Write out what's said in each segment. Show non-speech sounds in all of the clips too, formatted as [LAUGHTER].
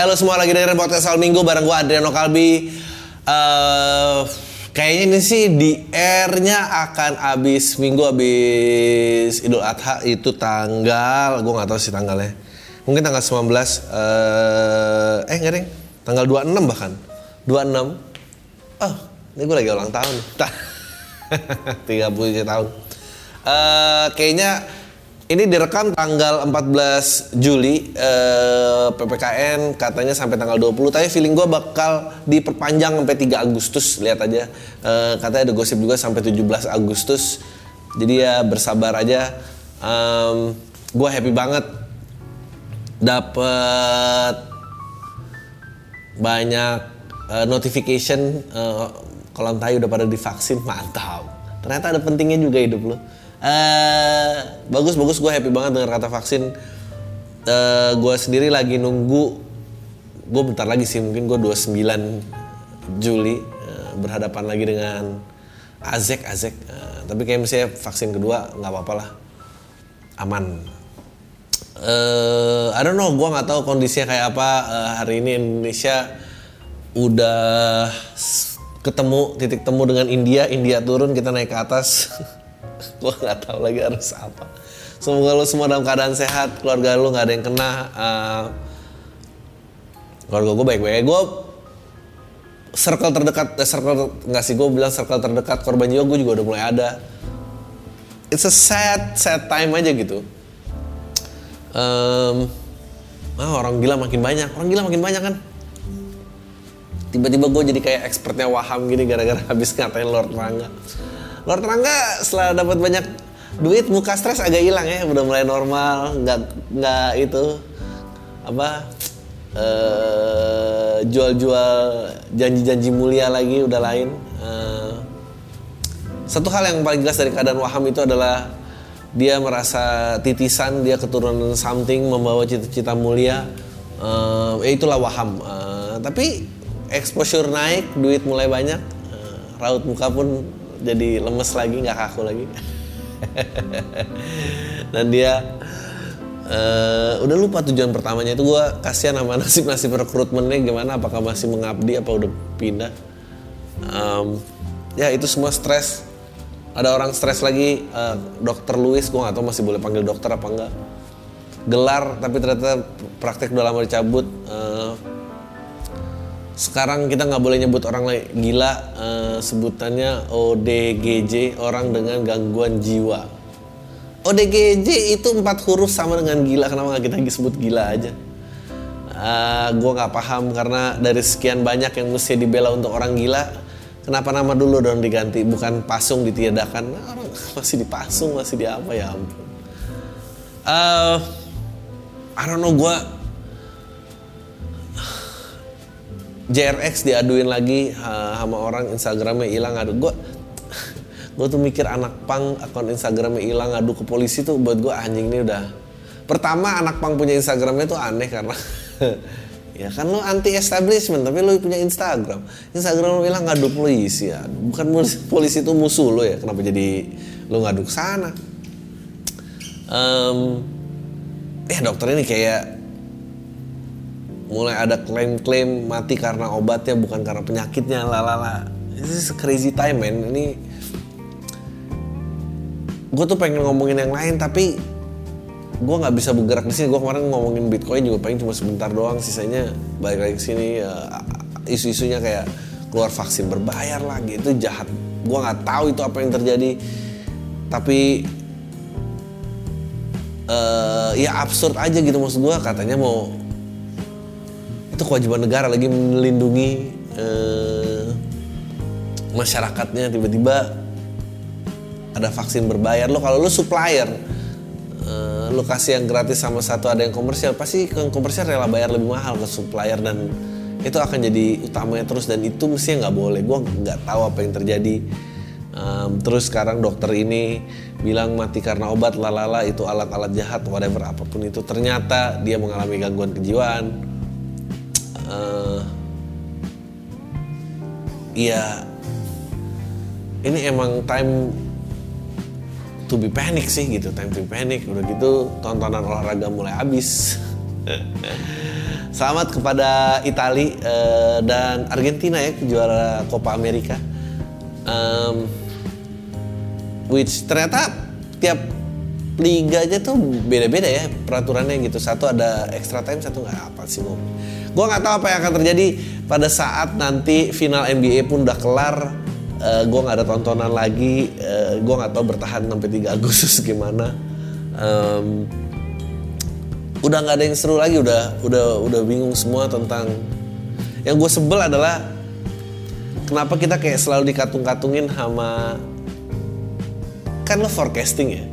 Halo semua lagi dengerin podcast Al Minggu bareng gue Adriano Kalbi. Eh, kayaknya ini sih di airnya akan habis minggu habis Idul Adha itu tanggal gue nggak tahu sih tanggalnya. Mungkin tanggal 19 eh eh enggak deh. Tanggal 26 bahkan. 26. Oh, ini gue lagi ulang tahun. [LAUGHS] 37 tahun. Eh kayaknya ini direkam tanggal 14 Juli eh, PPKN katanya sampai tanggal 20 tapi feeling gue bakal diperpanjang sampai 3 Agustus. Lihat aja. Eh, katanya ada gosip juga sampai 17 Agustus. Jadi ya bersabar aja. Em, gue happy banget. Dapet banyak eh, notification eh, kalau entah udah pada divaksin. Mantap. Ternyata ada pentingnya juga hidup lo eh bagus bagus. Gue happy banget dengan kata vaksin. Eh gue sendiri lagi nunggu gue bentar lagi sih mungkin gue 29 Juli eh, berhadapan lagi dengan Azek Azek. Eh, tapi kayak misalnya vaksin kedua nggak apa-apa lah. Aman. Eh I don't know, gue nggak tahu kondisinya kayak apa. Eh, hari ini Indonesia udah ketemu titik temu dengan India, India turun kita naik ke atas. [LAUGHS] [LAUGHS] gue nggak tahu lagi harus apa. Semoga lo semua dalam keadaan sehat, keluarga lo nggak ada yang kena. Eh, keluarga gue baik-baik. Gue circle terdekat, eh, circle nggak sih gue bilang circle terdekat korban jiwa gue juga udah mulai ada. It's a sad, sad time aja gitu. Em, ah, orang gila makin banyak, orang gila makin banyak kan. Tiba-tiba gue jadi kayak expertnya Waham gini gara-gara [LAUGHS] habis ngatain Lord Rangga. Lord Rangga setelah dapat banyak duit muka stres agak hilang ya, udah mulai normal, nggak nggak itu apa eh, jual-jual janji-janji mulia lagi udah lain. Eh, satu hal yang paling jelas dari keadaan Waham itu adalah dia merasa titisan, dia keturunan something, membawa cita-cita mulia. Ya itulah Waham. Eh, tapi exposure naik, duit mulai banyak, eh, raut muka pun jadi lemes lagi, nggak kaku lagi. Dan dia eh, udah lupa tujuan pertamanya itu gue kasihan sama nasib nasib rekrutmennya gimana, apakah masih mengabdi apa udah pindah. Em, ya itu semua stres ada orang stres lagi eh, dokter Louis gue gak tahu masih boleh panggil dokter apa enggak gelar tapi ternyata praktek udah lama dicabut Eh, sekarang kita nggak boleh nyebut orang lain. Gila eh, sebutannya ODGJ orang dengan gangguan jiwa. ODGJ itu empat huruf sama dengan gila. Kenapa nggak kita sebut gila aja? Gue nggak paham karena dari sekian banyak yang mesti dibela untuk orang gila kenapa nama dulu dong diganti? Bukan pasung ditiadakan. Nah, masih dipasung masih di apa ya ampun. Eh, I don't know gue JRX diaduin lagi sama orang Instagramnya hilang adu gue gue tuh mikir anak pang akun Instagramnya hilang adu ke polisi tuh buat gue anjing ini udah. Pertama anak pang punya Instagramnya tuh aneh karena [LAUGHS] ya kan lo anti establishment tapi lo punya Instagram. Instagram lo bilang ngadu polisi ya bukan polisi, itu musuh lo ya kenapa jadi lo ngadu ke sana? Em, eh dokter ini kayak mulai ada klaim-klaim mati karena obatnya bukan karena penyakitnya lalala this is crazy time man. Ini gue tuh pengen ngomongin yang lain tapi gue nggak bisa bergerak di sini. Gue kemarin ngomongin bitcoin juga paling cuma sebentar doang. Sisanya balik lagi sini ya, isu-isunya kayak keluar vaksin berbayar lagi itu jahat. Gue nggak tahu itu apa yang terjadi. Tapi eh, ya absurd aja gitu maksud gue katanya mau itu kewajiban negara lagi melindungi eh, masyarakatnya. Tiba-tiba ada vaksin berbayar. Lo kalau lo supplier lu kasih yang gratis sama satu ada yang komersial pasti yang komersial rela bayar lebih mahal ke supplier. Dan itu akan jadi utamanya terus. Dan itu mestinya nggak boleh. Gue nggak tahu apa yang terjadi. Um, terus sekarang dokter ini bilang mati karena obat lalala itu alat-alat jahat whatever apa pun itu. Ternyata dia mengalami gangguan kejiwaan uh, ya ini emang time to be panic sih gitu time to be panic. Udah gitu tontonan olahraga mulai habis. [LAUGHS] Selamat kepada Itali uh, dan Argentina ya juara Copa America. Um, which ternyata tiap liganya tuh beda-beda ya peraturannya gitu. Satu ada extra time satu nggak. Apa sih gue gue nggak tahu apa yang akan terjadi. Pada saat nanti final NBA pun udah kelar uh, gue nggak ada tontonan lagi. Uh, gue nggak tahu bertahan sampai 3 [LAUGHS] Agustus gimana. Um, udah nggak ada yang seru lagi udah udah udah bingung semua tentang. Yang gue sebel adalah kenapa kita kayak selalu dikatung-katungin sama kan lo forecasting ya?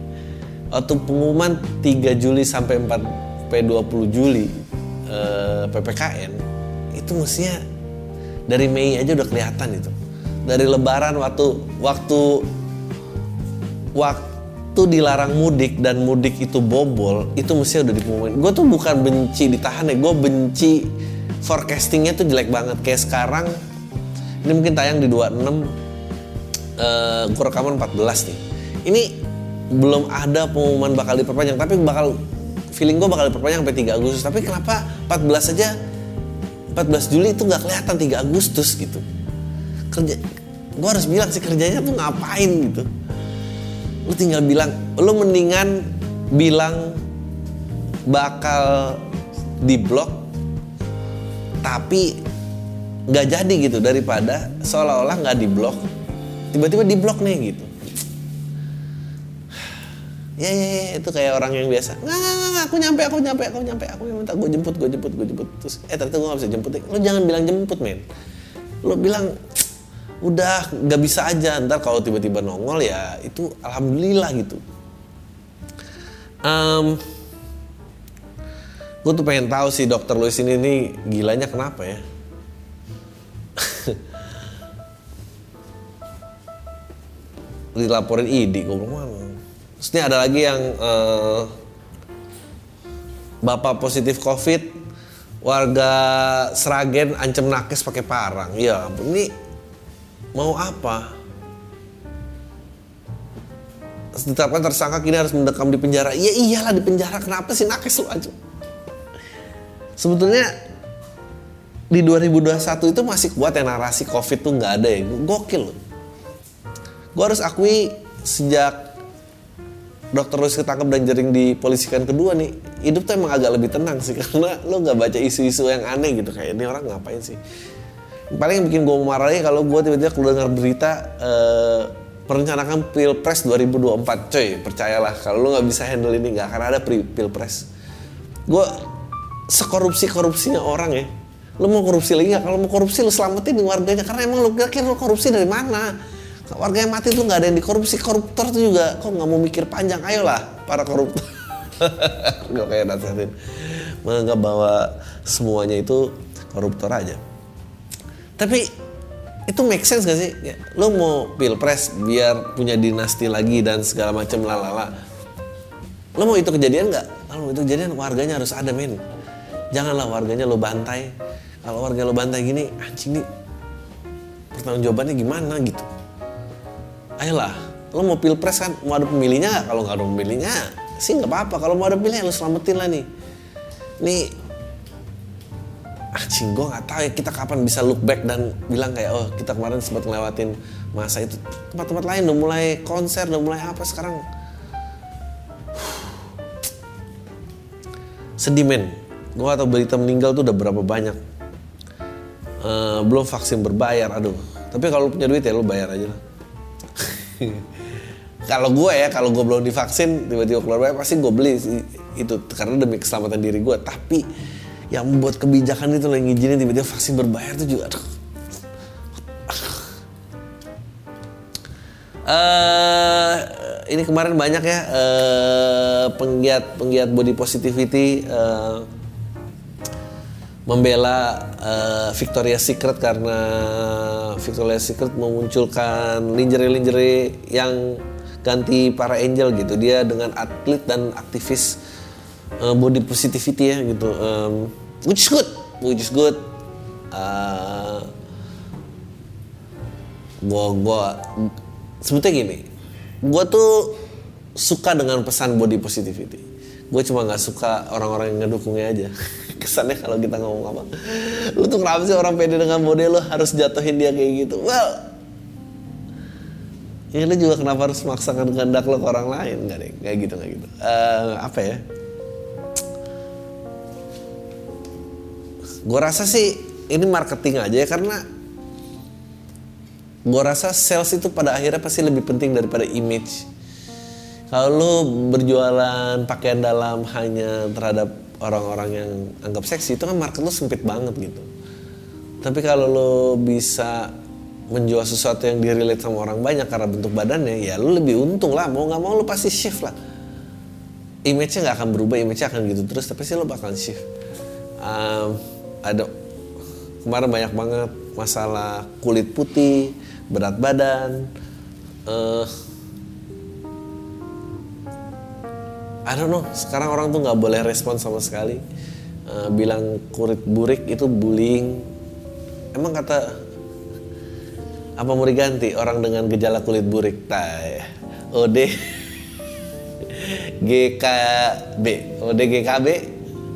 Waktu pengumuman 3 Juli sampai 4 sampai 20 Juli eh, PPKN itu mestinya dari Mei aja udah kelihatan itu. Dari lebaran waktu waktu waktu dilarang mudik dan mudik itu bobol itu mestinya udah dipengumumin gue tuh bukan benci ditahan ya gue benci forecastingnya tuh jelek banget. Kayak sekarang ini mungkin tayang di 26 uh, gue rekaman 14 nih. Ini belum ada pengumuman bakal diperpanjang tapi bakal feeling gue bakal diperpanjang sampai 3 Agustus. Tapi kenapa 14 aja 14 Juli itu nggak kelihatan 3 Agustus gitu. Kerja gue harus bilang sih kerjanya tuh ngapain gitu. Lu tinggal bilang lu mendingan bilang bakal di blok tapi nggak jadi gitu daripada seolah-olah nggak di blok tiba-tiba di blok nih gitu ya, ya, ya itu kayak orang yang biasa nggak nggak nggak aku nyampe aku nyampe aku nyampe aku yang minta gue jemput gue jemput gue jemput. Terus eh ternyata gue nggak bisa jemput lo jangan bilang jemput men. Lo bilang udah nggak bisa aja ntar kalau tiba-tiba nongol ya itu alhamdulillah gitu. Um, gue tuh pengen tahu sih dokter Luis ini nih gilanya kenapa ya? [LAUGHS] Dilaporin ID gue bilang Terus ini ada lagi yang uh, bapak positif covid warga Seragen ancam nakes pakai parang. Ya ini mau apa? Ditetapkan tersangka kini harus mendekam di penjara. Iya iyalah di penjara. Kenapa sih nakes lu aja? Sebetulnya di 2021 itu masih kuat ya narasi covid tuh nggak ada ya. Gokil loh. Gue harus akui sejak dokter Luis ketangkep dan jaring dipolisikan kedua nih hidup tuh emang agak lebih tenang sih [LAUGHS] karena lo nggak baca isu-isu yang aneh gitu kayak ini orang ngapain sih? Paling yang bikin gue marah lagi kalau gue tiba-tiba dengar berita eh, perencanaan pilpres 2024 coy percayalah kalau lo nggak bisa handle ini nggak akan ada pilpres. Gue sekorupsi korupsinya orang ya lo mau korupsi lagi nggak? Kalau mau korupsi lo selamatin warganya karena emang lo kira lo korupsi dari mana warga yang mati tuh nggak ada yang dikorupsi. Koruptor tuh juga kok nggak mau mikir panjang. Ayolah para koruptor. [LAUGHS] Gue kayak nasihatin. Menganggap bahwa semuanya itu koruptor aja. Tapi itu make sense gak sih? Ya, lo mau pilpres biar punya dinasti lagi dan segala macam lalala. Lo mau itu kejadian nggak? Kalau itu kejadian warganya harus ada men janganlah warganya lo bantai. Kalau warga lo bantai gini anjing nih pertanggung jawabannya gimana gitu ayolah lo mau pilpres kan mau ada pemilihnya kalau nggak ada pemilihnya sih nggak apa-apa. Kalau mau ada pemilih lo selamatin lah nih. Nih ah gue nggak tahu ya kita kapan bisa look back dan bilang kayak oh kita kemarin sempat ngelewatin masa itu. Tempat-tempat lain udah mulai konser udah mulai apa sekarang. Sedih men. Gue atau berita meninggal tuh udah berapa banyak. Uh, belum vaksin berbayar aduh. Tapi kalau punya duit ya lo bayar aja lah [LAUGHS] kalau gue ya kalau gue belum divaksin tiba-tiba keluar bayar pasti gue beli itu karena demi keselamatan diri gue tapi yang membuat kebijakan itu yang ngizinin tiba-tiba vaksin berbayar itu juga aduh. Uh, ini kemarin banyak ya uh, uh, penggiat penggiat body positivity uh, membela uh, Victoria's Secret karena Victoria's Secret memunculkan lingerie-lingerie yang ganti para angel gitu. Dia dengan atlet dan aktivis uh, body positivity ya gitu um, which is good which is good. Uh, gua gua sebetulnya gini gua tuh suka dengan pesan body positivity. Gue cuma nggak suka orang-orang yang ngedukungnya aja [LAUGHS] kesannya kalau kita ngomong apa. Lu tuh kenapa sih orang pede dengan body lu harus jatuhin dia kayak gitu? Well ya lu juga kenapa harus memaksakan kehendak lo ke orang lain? Nggak deh kayak gitu kayak gitu. Uh, apa ya? Gue rasa sih ini marketing aja ya karena gue rasa sales itu pada akhirnya pasti lebih penting daripada image. Kalau lu berjualan pakaian dalam hanya terhadap orang-orang yang anggap seksi itu kan market lu sempit banget gitu. Tapi kalau lu bisa menjual sesuatu yang direlate sama orang banyak karena bentuk badannya ya lu lebih untung lah. Mau nggak mau lu pasti shift lah. Image-nya nggak akan berubah image-nya akan gitu terus tapi sih lu bakal shift. Um, ada kemarin banyak banget masalah kulit putih berat badan uh, I don't know. Sekarang orang tuh nggak boleh respon sama sekali. Uh, bilang kulit burik itu bullying. Emang kata apa mau diganti? Orang dengan gejala kulit burik. Tay OD GKB OD GKB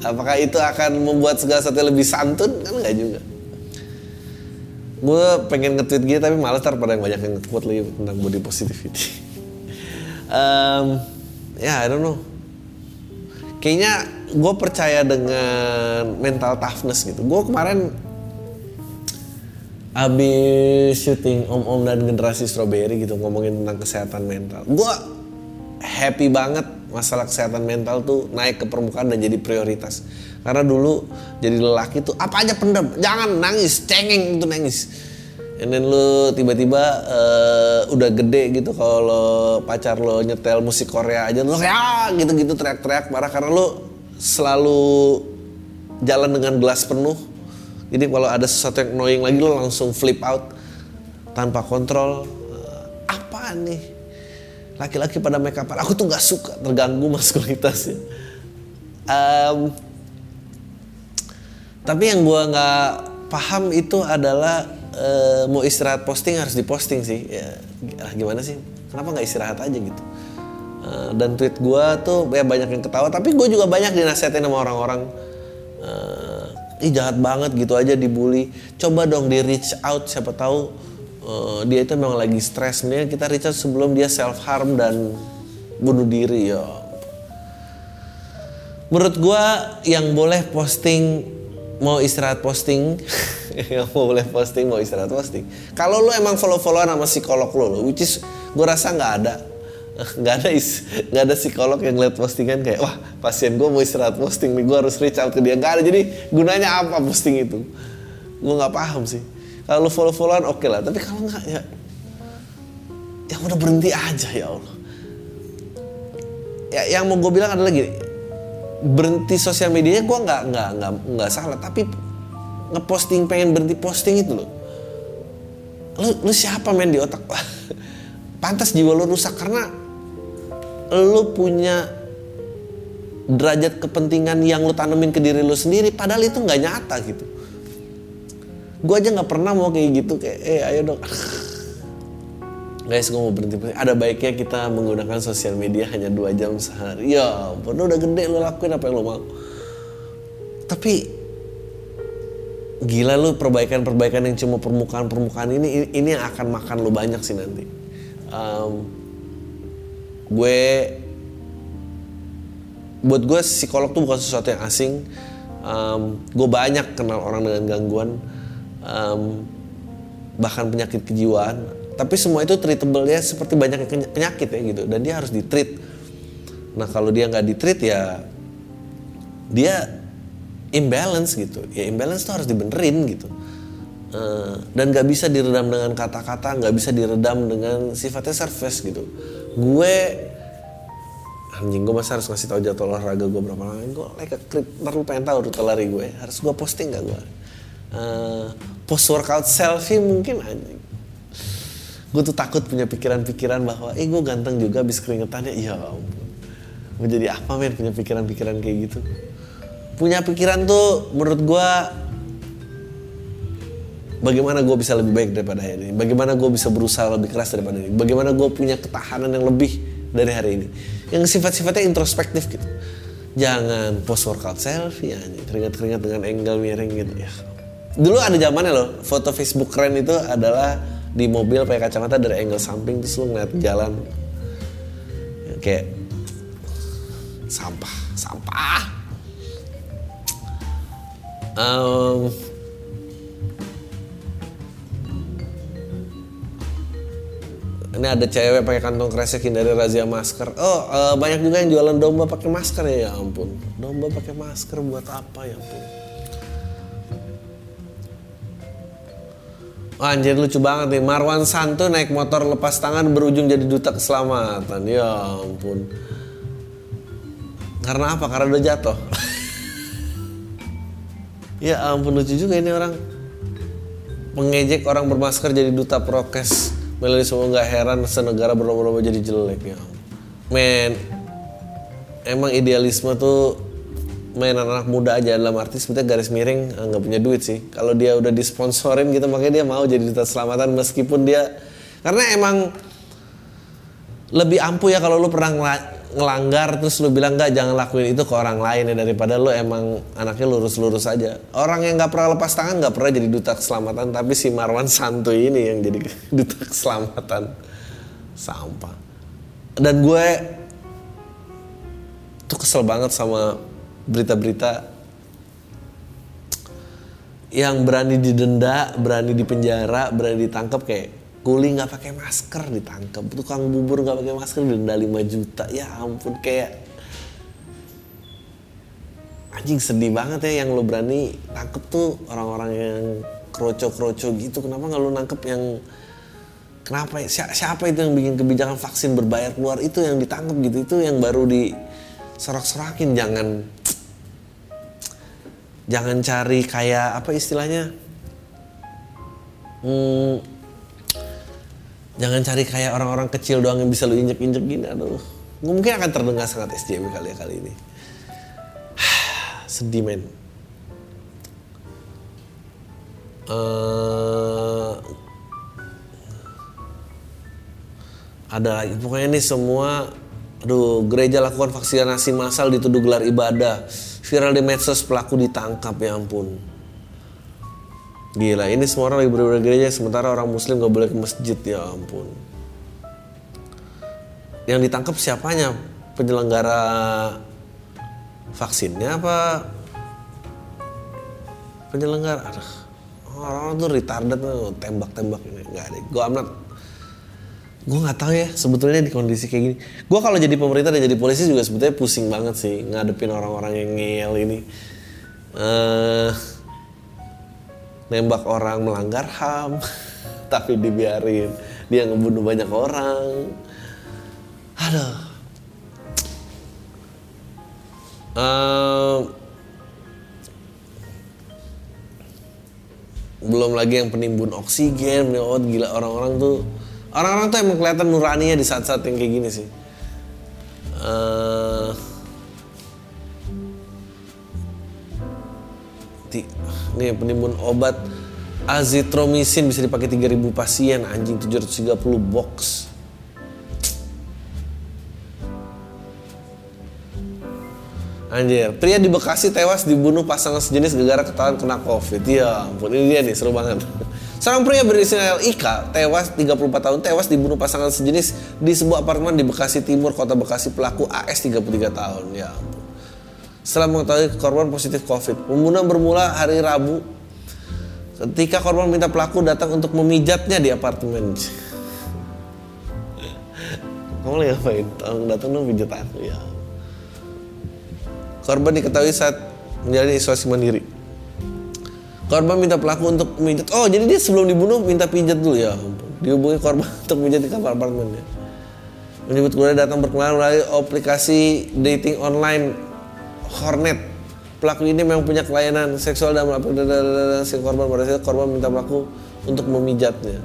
apakah itu akan membuat segala sesuatu lebih santun? Kan nggak juga. Gue pengen nge-tweet gitu tapi malas ntar pada yang banyak yang nge-quote lagi tentang body positivity. [LAUGHS] Um, ya yeah, I don't know kayaknya gue percaya dengan mental toughness gitu. Gue kemarin abis syuting Om Om dan generasi strawberry gitu ngomongin tentang kesehatan mental. Gue happy banget masalah kesehatan mental tuh naik ke permukaan dan jadi prioritas. Karena dulu jadi lelaki tuh apa aja pendem, jangan nangis, cengeng itu nangis. And then lu tiba-tiba uh, udah gede gitu kalau pacar lo nyetel musik Korea aja lu kayak gitu-gitu teriak-teriak marah karena lu selalu jalan dengan gelas penuh. Jadi kalau ada sesuatu yang annoying lagi lo langsung flip out tanpa kontrol. Uh, apa nih? Laki-laki pada make up aku tuh nggak suka terganggu maskulinitasnya. Um, tapi yang gue nggak paham itu adalah uh, mau istirahat posting harus diposting sih. Ya gimana sih? Kenapa nggak istirahat aja gitu? Uh, dan tweet gue tuh ya banyak yang ketawa. Tapi gue juga banyak dinasihatin sama orang-orang. Uh, ih jahat banget gitu aja dibully. Coba dong di reach out siapa tahu uh, dia itu memang lagi stres. Mendingan kita reach out sebelum dia self harm dan bunuh diri ya. Menurut gue yang boleh posting mau istirahat posting [LAUGHS] [LAUGHS] yang mau boleh posting mau istirahat posting. Kalau lo emang follow followan sama psikolog lo which is gue rasa nggak ada [LAUGHS] nggak ada is nggak ada psikolog yang lihat postingan kayak wah pasien gue mau istirahat posting nih gue harus reach out ke dia. Nggak ada jadi gunanya apa posting itu? Gue nggak paham sih. Kalau lo follow followan oke okay lah tapi kalau nggak ya ya udah berhenti aja ya allah. Ya yang mau gue bilang adalah gini berhenti sosial medianya gue nggak nggak nggak nggak salah tapi ngeposting pengen berhenti posting itu loh. Lu lu siapa main di otak? [LAUGHS] Pantas jiwa lu rusak karena lu punya derajat kepentingan yang lu tanemin ke diri lu sendiri padahal itu nggak nyata gitu. Gue aja nggak pernah mau kayak gitu kayak eh ayo dong. [LAUGHS] Guys gue mau berhenti ada baiknya kita menggunakan sosial media hanya dua jam sehari. Ya ampun udah gede lo lakuin apa yang lo mau. Tapi gila lu perbaikan-perbaikan yang cuma permukaan-permukaan ini ini yang akan makan lo banyak sih nanti. Um, gue buat gue psikolog tuh bukan sesuatu yang asing. Um, gue banyak kenal orang dengan gangguan. Um, bahkan penyakit kejiwaan. Tapi semua itu treatable ya seperti banyak penyakit ya gitu. Dan dia harus ditreat. Nah kalau dia nggak ditreat ya dia imbalance gitu. Ya imbalance tuh harus dibenerin gitu. Uh, dan nggak bisa diredam dengan kata-kata nggak bisa diredam dengan sifatnya surface gitu. Gue anjing gue masa harus ngasih tahu jadwal olahraga gue berapa lama? Gue like a creep ntar pengen tahu rute lari gue. Harus gue posting gak gue? Uh, post workout selfie mungkin anjing. Gue tuh takut punya pikiran-pikiran bahwa eh gue ganteng juga habis keringetan ya ya ampun. Mau jadi apa men punya pikiran-pikiran kayak gitu punya pikiran tuh menurut gue bagaimana gue bisa lebih baik daripada hari ini? Bagaimana gue bisa berusaha lebih keras daripada ini? Bagaimana gue punya ketahanan yang lebih dari hari ini? Yang sifat-sifatnya introspektif gitu. Jangan post workout selfie ya keringat-keringat dengan angle miring gitu. Ya. Dulu ada zamannya loh foto Facebook keren itu adalah di mobil pakai kacamata dari angle samping terus lu ngeliat jalan. Ya, kayak sampah sampah um, ini ada cewek pakai kantong kresek dari razia masker. Oh, uh, banyak juga yang jualan domba pakai masker ya, ya ampun. Domba pakai masker buat apa ya ampun? Oh, anjir lucu banget nih. Marwan Santo naik motor lepas tangan berujung jadi duta keselamatan. Ya ampun. Karena apa? Karena udah jatuh. [LAUGHS] ya ampun lucu juga ini orang. Pengejek orang bermasker jadi duta prokes. Melly semua nggak heran senegara berlomba-lomba jadi jelek ya. Men, emang idealisme tuh main anak-anak muda aja dalam arti sebetulnya garis miring eh, nggak punya duit sih kalau dia udah disponsorin gitu makanya dia mau jadi duta selamatan meskipun dia karena emang lebih ampuh ya kalau lu pernah ngelanggar terus lu bilang nggak jangan lakuin itu ke orang lain ya daripada lu emang anaknya lurus-lurus aja. Orang yang nggak pernah lepas tangan nggak pernah jadi duta keselamatan tapi si Marwan Santuy ini yang jadi [LAUGHS] duta keselamatan. Sampah. Dan gue tuh kesel banget sama berita-berita yang berani didenda, berani dipenjara, berani ditangkap kayak kuli nggak pakai masker ditangkap, tukang bubur nggak pakai masker denda 5 juta, ya ampun kayak anjing sedih banget ya yang lo berani tangkep tuh orang-orang yang kroco-kroco gitu, kenapa nggak lo nangkep yang kenapa ya? siapa itu yang bikin kebijakan vaksin berbayar keluar? Itu yang ditangkap gitu. Itu yang baru di sorak-sorakin jangan jangan cari kayak apa istilahnya? Hmm, jangan cari kayak orang-orang kecil doang yang bisa lu injek-injek gini aduh. Mungkin akan terdengar sangat SJW kali ya kali ini. [SIGHS] Sedih men. Uh, ada lagi. Pokoknya ini semua aduh gereja lakukan vaksinasi massal dituduh gelar ibadah. Viral di medsos pelaku ditangkap ya ampun gila ini semua orang lagi beribadah gereja sementara orang muslim gak boleh ke masjid ya ampun. Yang ditangkap siapanya? Penyelenggara vaksinnya apa? Penyelenggara? Aduh orang-orang tuh retarded tembak-tembak. Nggak ada gue amat gue nggak tahu ya sebetulnya di kondisi kayak gini. Gue kalau jadi pemerintah dan jadi polisi juga sebetulnya pusing banget sih ngadepin orang-orang yang ngeyel ini. Uh, nembak orang melanggar ham [LAUGHS] tapi dibiarin dia ngebunuh banyak orang. Aduh. Uh, belum lagi yang penimbun oksigen oh gila orang-orang tuh orang-orang tuh emang kelihatan nuraninya di saat-saat yang kayak gini sih. Uh, nih penimbun obat azitromisin bisa dipakai 3000 pasien anjing 730 box Anjir, pria di Bekasi tewas dibunuh pasangan sejenis gara-gara ketahuan kena covid. Ya ampun, ini dia nih, seru banget. Seorang pria berinisial Ika tewas 34 tahun tewas dibunuh pasangan sejenis di sebuah apartemen di Bekasi Timur, Kota Bekasi. Pelaku AS 33 tahun. Ya. Setelah mengetahui korban positif COVID, pembunuhan bermula hari Rabu ketika korban minta pelaku datang untuk memijatnya di apartemen. [LAUGHS] Kamu lagi ngapain? Tolong datang dong pijat aku ya. Korban diketahui saat menjalani isolasi mandiri. Korban minta pelaku untuk pijat. Oh, jadi dia sebelum dibunuh minta pijat dulu ya. Dihubungi korban [LAUGHS] untuk pijat di kamar apartemennya. Menyebut keluarga datang berkenalan melalui aplikasi dating online Hornet. Pelaku ini memang punya kelainan seksual dan si korban pada korban minta pelaku untuk memijatnya.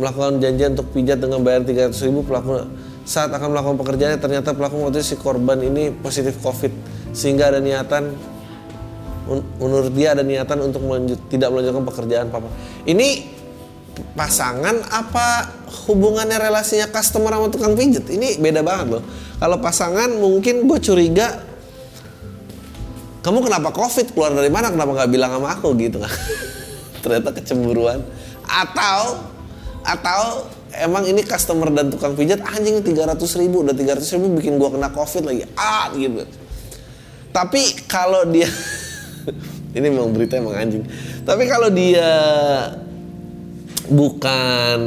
Melakukan janjian untuk pijat dengan bayar 300 ribu pelaku saat akan melakukan pekerjaannya ternyata pelaku waktu si korban ini positif covid sehingga ada niatan menurut dia ada niatan untuk melanjut, tidak melanjutkan pekerjaan papa. Ini pasangan apa hubungannya relasinya customer sama tukang pijat ini beda banget loh. Kalau pasangan mungkin gue curiga kamu kenapa covid? Keluar dari mana? Kenapa nggak bilang sama aku gitu? Kan [LAUGHS] ternyata kecemburuan. Atau atau emang ini customer dan tukang pijat anjing 300 ribu. Udah 300 ribu bikin gua kena covid lagi. Ah gitu. Tapi kalau dia [LAUGHS] ini memang berita emang anjing. Tapi kalau dia bukan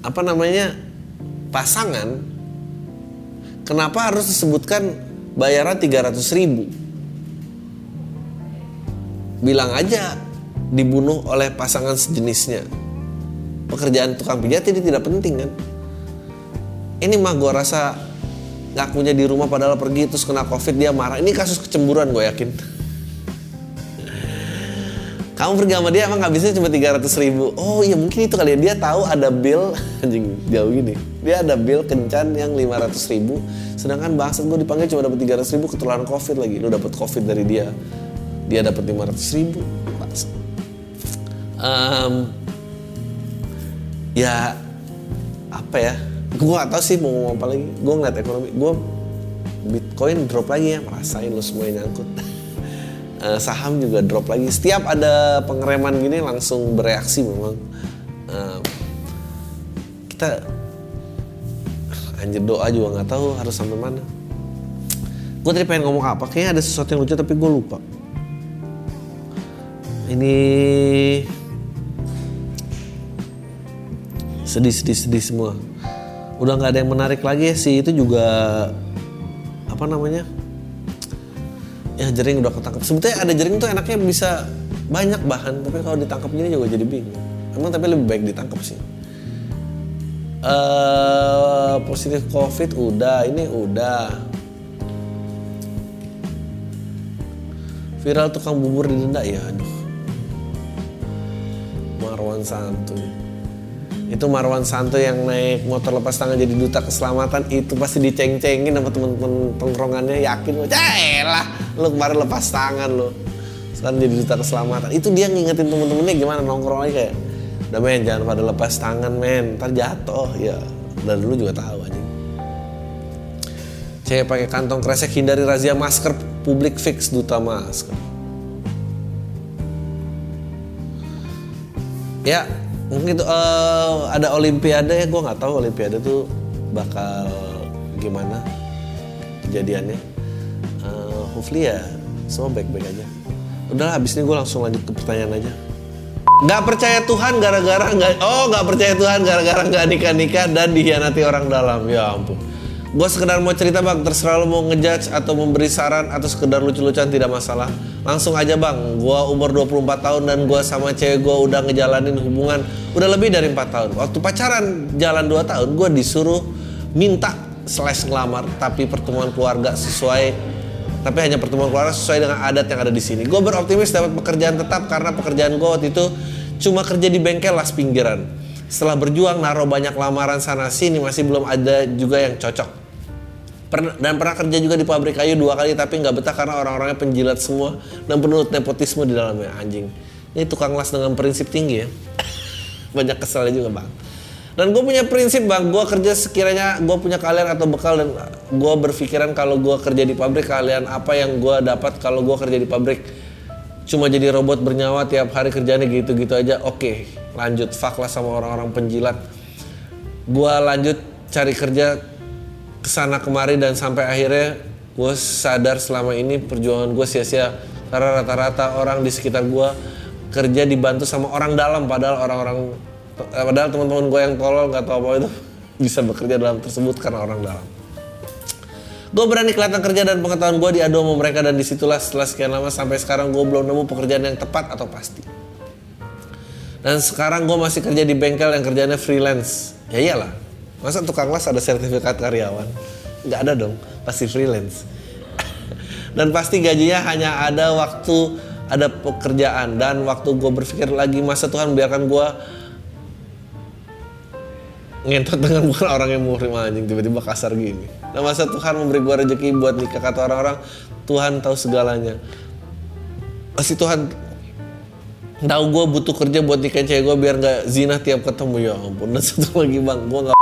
apa namanya pasangan kenapa harus disebutkan bayaran 300 ribu bilang aja dibunuh oleh pasangan sejenisnya. Pekerjaan tukang pijat ini tidak penting kan? Ini mah gue rasa ngakunya di rumah padahal pergi terus kena covid dia marah. Ini kasus kecemburuan gue yakin. Kamu pergi sama dia emang habisnya cuma 300 ribu Oh iya mungkin itu kali ya Dia tahu ada bill [LAUGHS] Anjing jauh gini Dia ada bill kencan yang 500 ribu Sedangkan bangsat gue dipanggil cuma dapat 300 ribu Ketularan covid lagi Lu dapat covid dari dia dia dapat 500 ribu. Um, ya apa ya? Gue gak tau sih mau ngomong apa lagi. Gue ngeliat ekonomi gue bitcoin drop lagi ya. Merasain lo semua yang nyangkut. Uh, [LAUGHS] saham juga drop lagi. Setiap ada pengereman gini langsung bereaksi memang. Uh, kita anjir doa juga nggak tahu harus sampai mana. Gue tadi pengen ngomong apa. Kayaknya ada sesuatu yang lucu tapi gue lupa ini sedih sedih sedih semua. Udah nggak ada yang menarik lagi sih itu juga apa namanya? Ya jering udah ketangkap sebetulnya ada jering tuh enaknya bisa banyak bahan tapi kalau ditangkap gini juga jadi bingung. Emang tapi lebih baik ditangkap sih. Uh, positif covid udah ini udah. Viral tukang bubur di denda ya aduh Marwan Santu itu Marwan Santo yang naik motor lepas tangan jadi duta keselamatan itu pasti diceng-cengin sama temen-temen tongkrongannya yakin gue lah lu kemarin lepas tangan lo sekarang jadi duta keselamatan. Itu dia ngingetin temen-temennya gimana nongkrong lagi kayak udah men jangan pada lepas tangan men ntar jatuh. Ya dan dulu juga tahu aja cewek pakai kantong kresek hindari razia masker publik fix duta masker ya mungkin uh, ada olimpiade ya gue nggak tahu olimpiade tuh bakal gimana kejadiannya. Uh, hopefully ya semua baik-baik aja. Udah habis ini gue langsung lanjut ke pertanyaan aja. Nggak percaya Tuhan gara-gara nggak oh nggak percaya Tuhan gara-gara nggak nikah nikah dan dihianati orang dalam. Ya ampun gue sekedar mau cerita bang. Terserah lo mau ngejudge atau memberi saran atau sekedar lucu-lucuan tidak masalah. Langsung aja bang. Gue umur 24 tahun dan gue sama cewek gue udah ngejalanin hubungan udah lebih dari 4 tahun. Waktu pacaran jalan 2 tahun gue disuruh minta slash ngelamar tapi pertemuan keluarga sesuai tapi hanya pertemuan keluarga sesuai dengan adat yang ada di sini. Gue beroptimis dapat pekerjaan tetap karena pekerjaan gue waktu itu cuma kerja di bengkel las pinggiran. Setelah berjuang naruh banyak lamaran sana sini masih belum ada juga yang cocok dan pernah kerja juga di pabrik kayu dua kali tapi nggak betah karena orang-orangnya penjilat semua dan penuh nepotisme di dalamnya anjing. Ini tukang las dengan prinsip tinggi ya. [LAUGHS] Banyak keselnya juga bang. Dan gue punya prinsip bang. Gue kerja sekiranya gue punya kalian atau bekal dan gue berpikiran kalau gue kerja di pabrik kalian apa yang gue dapat kalau gue kerja di pabrik? Cuma jadi robot bernyawa tiap hari kerjanya gitu-gitu aja. Oke lanjut. Fuck sama orang-orang penjilat. Gue lanjut cari kerja ke sana kemari dan sampai akhirnya gue sadar selama ini perjuangan gue sia-sia. Karena rata-rata orang di sekitar gue kerja dibantu sama orang dalam padahal orang-orang padahal teman-teman gue yang tolol nggak tahu apa itu [LAUGHS] bisa bekerja dalam tersebut karena orang dalam. Gue berani kelihatan kerja dan pengetahuan gue diadu sama mereka dan di situlah setelah sekian lama sampai sekarang gue belum nemu pekerjaan yang tepat atau pasti. Dan sekarang gue masih kerja di bengkel yang kerjanya freelance. Ya iyalah Masa tukang las ada sertifikat karyawan? Nggak ada dong, pasti freelance. dan pasti gajinya hanya ada waktu ada pekerjaan dan waktu gue berpikir lagi masa Tuhan biarkan gue ngentot dengan bukan orang yang muhrim anjing tiba-tiba kasar gini. Nah masa Tuhan memberi gue rezeki buat nikah kata orang-orang Tuhan tahu segalanya. Pasti Tuhan tahu gue butuh kerja buat nikahin cewek gue biar nggak zina tiap ketemu ya ampun dan satu lagi bang gue nggak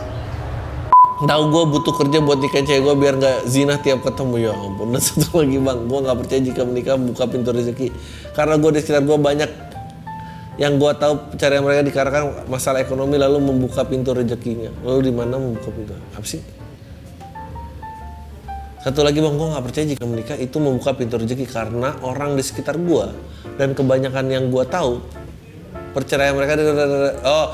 tahu gue butuh kerja buat nikahin cewek gue biar nggak zina tiap ketemu. Ya ampun dan [LAUGHS] satu lagi bang. Gue nggak percaya jika menikah buka pintu rezeki. Karena gue di sekitar gue banyak yang gue tahu cara mereka dikarenakan masalah ekonomi lalu membuka pintu rezekinya. Lalu di mana membuka pintu? Apa sih? Satu lagi bang. Gue nggak percaya jika menikah itu membuka pintu rezeki karena orang di sekitar gue dan kebanyakan yang gue tahu perceraian mereka oh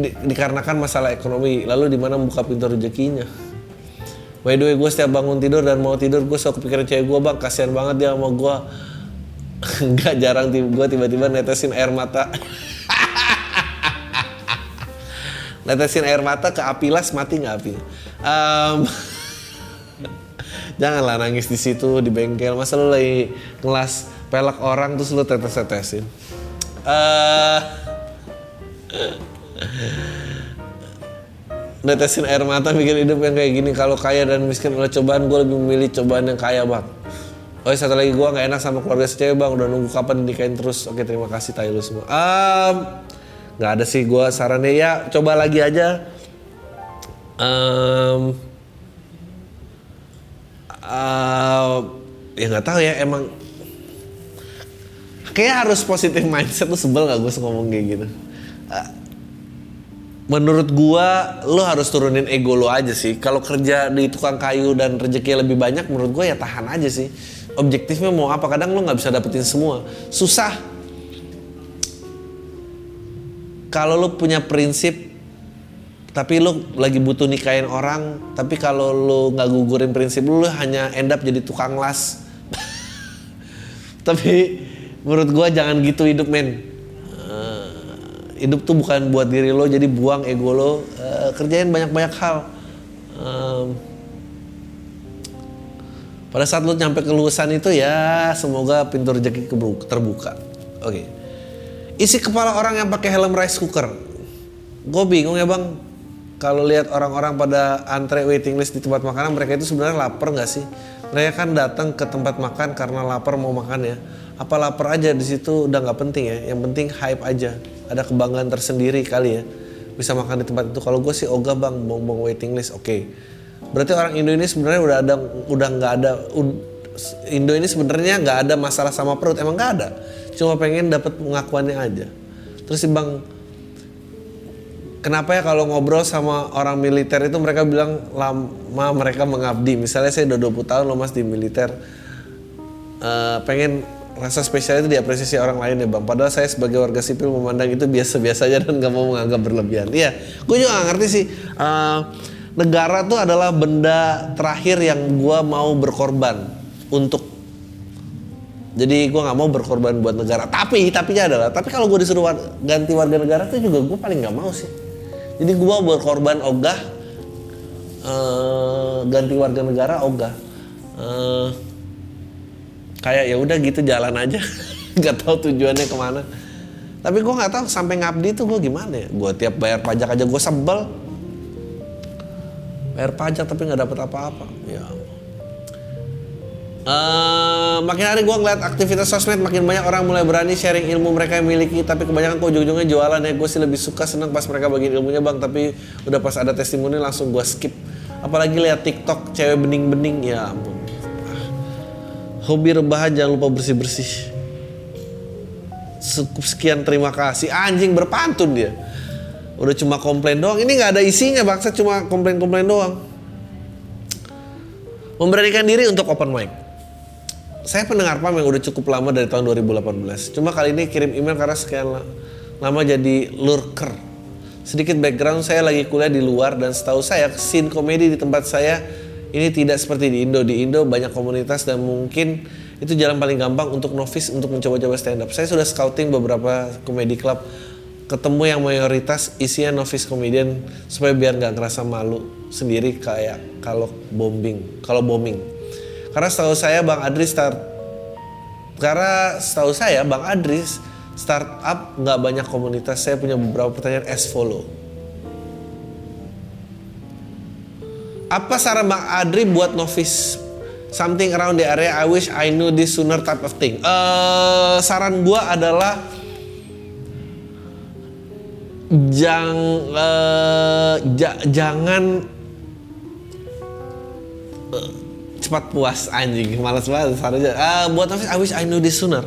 di, dikarenakan masalah ekonomi. Lalu di mana membuka pintu rezekinya? By the way gue setiap bangun tidur dan mau tidur gue selalu kepikiran cewek gue bang. Kasihan banget dia sama gue [LAUGHS] nggak jarang gue tiba-tiba netesin air mata. [LAUGHS] Netesin air mata ke api las mati nggak api? Um, [LAUGHS] janganlah nangis di situ di bengkel. Masa lu lagi kelas pelak orang terus lu tetes-tetesin uh, netesin air mata bikin hidup yang kayak gini. Kalau kaya dan miskin oleh cobaan gue lebih memilih cobaan yang kaya bang. Oh satu lagi gue nggak enak sama keluarga si cewek bang. Udah nunggu kapan dinikahin terus. Oke terima kasih tayo lu semua. Nggak um, ada sih gue sarannya. Ya coba lagi aja. Um, uh, ya nggak tahu ya emang kayak harus positif mindset tuh sebel gak gue ngomong kayak gitu? Uh, menurut gua lo harus turunin ego lo aja sih. Kalau kerja di tukang kayu dan rezeki lebih banyak menurut gua ya tahan aja sih. Objektifnya mau apa? Kadang lo nggak bisa dapetin semua. Susah. Kalau lo punya prinsip tapi lo lagi butuh nikahin orang tapi kalau lo nggak gugurin prinsip lo, lo hanya end up jadi tukang las. [LAUGHS] Tapi menurut gua jangan gitu hidup men. Hidup tuh bukan buat diri lo jadi buang ego lo. Uh, kerjain banyak-banyak hal. Um, pada saat lo nyampe kelulusan itu ya semoga pintu rezeki terbuka. Oke. Okay. isi kepala orang yang pakai helm rice cooker. Gue bingung ya bang. Kalau lihat orang-orang pada antre waiting list di tempat makanan mereka itu sebenarnya lapar nggak sih? Mereka kan datang ke tempat makan karena lapar mau makan ya apa lapar aja di situ udah nggak penting ya. Yang penting hype aja. Ada kebanggaan tersendiri kali ya. Bisa makan di tempat itu. Kalau gue sih ogah bang bong-bong waiting list. Oke. Okay. berarti orang Indo ini sebenarnya udah ada udah nggak ada Indo ini sebenarnya nggak ada masalah sama perut. Emang nggak ada. Cuma pengen dapat pengakuannya aja. Terus sih bang kenapa ya kalau ngobrol sama orang militer itu mereka bilang lama mereka mengabdi. Misalnya saya udah 20 tahun loh mas di militer. Uh, pengen rasa spesial itu diapresiasi orang lain ya bang. Padahal saya sebagai warga sipil memandang itu biasa-biasa aja dan gak mau menganggap berlebihan. Iya, gue juga gak ngerti sih. Uh, negara tuh adalah benda terakhir yang gue mau berkorban untuk. Jadi gue nggak mau berkorban buat negara. Tapi tapinya adalah, tapi kalau gue disuruh ganti warga negara tuh juga gue paling nggak mau sih. Jadi gue berkorban ogah, uh, ganti warga negara ogah. Uh, kayak ya udah gitu jalan aja. [LAUGHS] Nggak tahu tujuannya ke mana. Tapi gue nggak tahu sampai ngabdi itu gue gimana ya. Gue tiap bayar pajak aja gue sebel. Bayar pajak tapi nggak dapat apa-apa. Ya Uh, makin hari gue ngeliat aktivitas sosmed makin banyak orang mulai berani sharing ilmu mereka yang miliki. Tapi kebanyakan kok ujung-ujungnya jualan ya. Gue sih lebih suka senang pas mereka bagi ilmunya bang. Tapi udah pas ada testimoni langsung gue skip. Apalagi lihat tiktok cewek bening-bening. Ya ampun hobi rebahan jangan lupa bersih-bersih. Sekian terima kasih. Anjing berpantun dia. Udah cuma komplain doang. Ini nggak ada isinya bangsa cuma komplain-komplain doang. Memberanikan diri untuk open mic. Saya pendengar PAM yang udah cukup lama dari tahun 2018. Cuma kali ini kirim email karena sekian la- lama jadi lurker. Sedikit background, saya lagi kuliah di luar dan setahu saya scene komedi di tempat saya ini tidak seperti di Indo. Di Indo banyak komunitas dan mungkin itu jalan paling gampang untuk novice untuk mencoba-coba stand up. Saya sudah scouting beberapa komedi club ketemu yang mayoritas isinya novice comedian supaya biar nggak ngerasa malu sendiri kayak kalau bombing kalau bombing karena setahu saya bang Adri start karena setahu saya bang Adri startup nggak banyak komunitas saya punya beberapa pertanyaan as follow apa saran bang Adri buat novice something around the area? I wish I knew this sooner type of thing. Eh, saran gua adalah jang eh, ja- jangan eh, cepat puas anjing. Malas banget sarannya. Ah, buat Hafiz I wish I knew this sooner.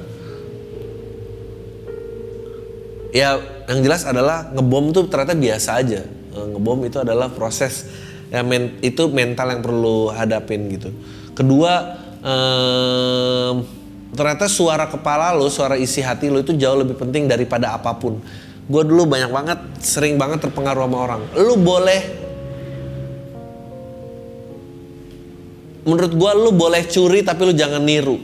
Ya yang jelas adalah ngebom tuh ternyata biasa aja. Ngebom itu adalah proses ya men- itu mental yang perlu hadapin gitu. Kedua em, ternyata suara kepala lo suara isi hati lo itu jauh lebih penting daripada apa pun. Gue dulu banyak banget sering banget terpengaruh sama orang. Lu boleh menurut gue lu boleh curi tapi lu jangan niru.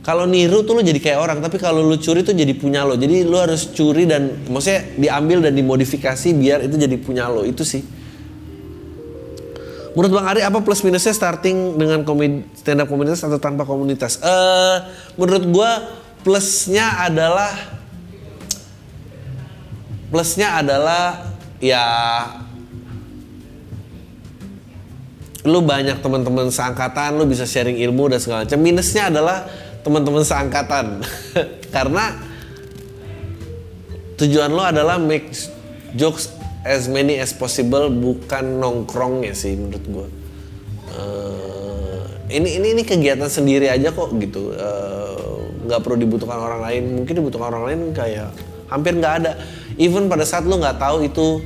Kalau niru tuh lu jadi kayak orang tapi kalau lu curi tuh jadi punya lo. Jadi lu harus curi dan maksudnya diambil dan dimodifikasi biar itu jadi punya lo. Itu sih Menurut Bang Ari apa plus minusnya starting dengan stand up komunitas atau tanpa komunitas? Eh menurut gua plusnya adalah plusnya adalah ya lu banyak teman-teman seangkatan, lu bisa sharing ilmu dan segala macam. Minusnya adalah teman-teman seangkatan. [LAUGHS] Karena tujuan lo adalah make jokes as many as possible bukan nongkrongnya sih menurut gue ini ini ini kegiatan sendiri aja kok gitu. Eh, nggak perlu dibutuhkan orang lain. Mungkin dibutuhkan orang lain kayak hampir nggak ada. Even pada saat lo nggak tahu itu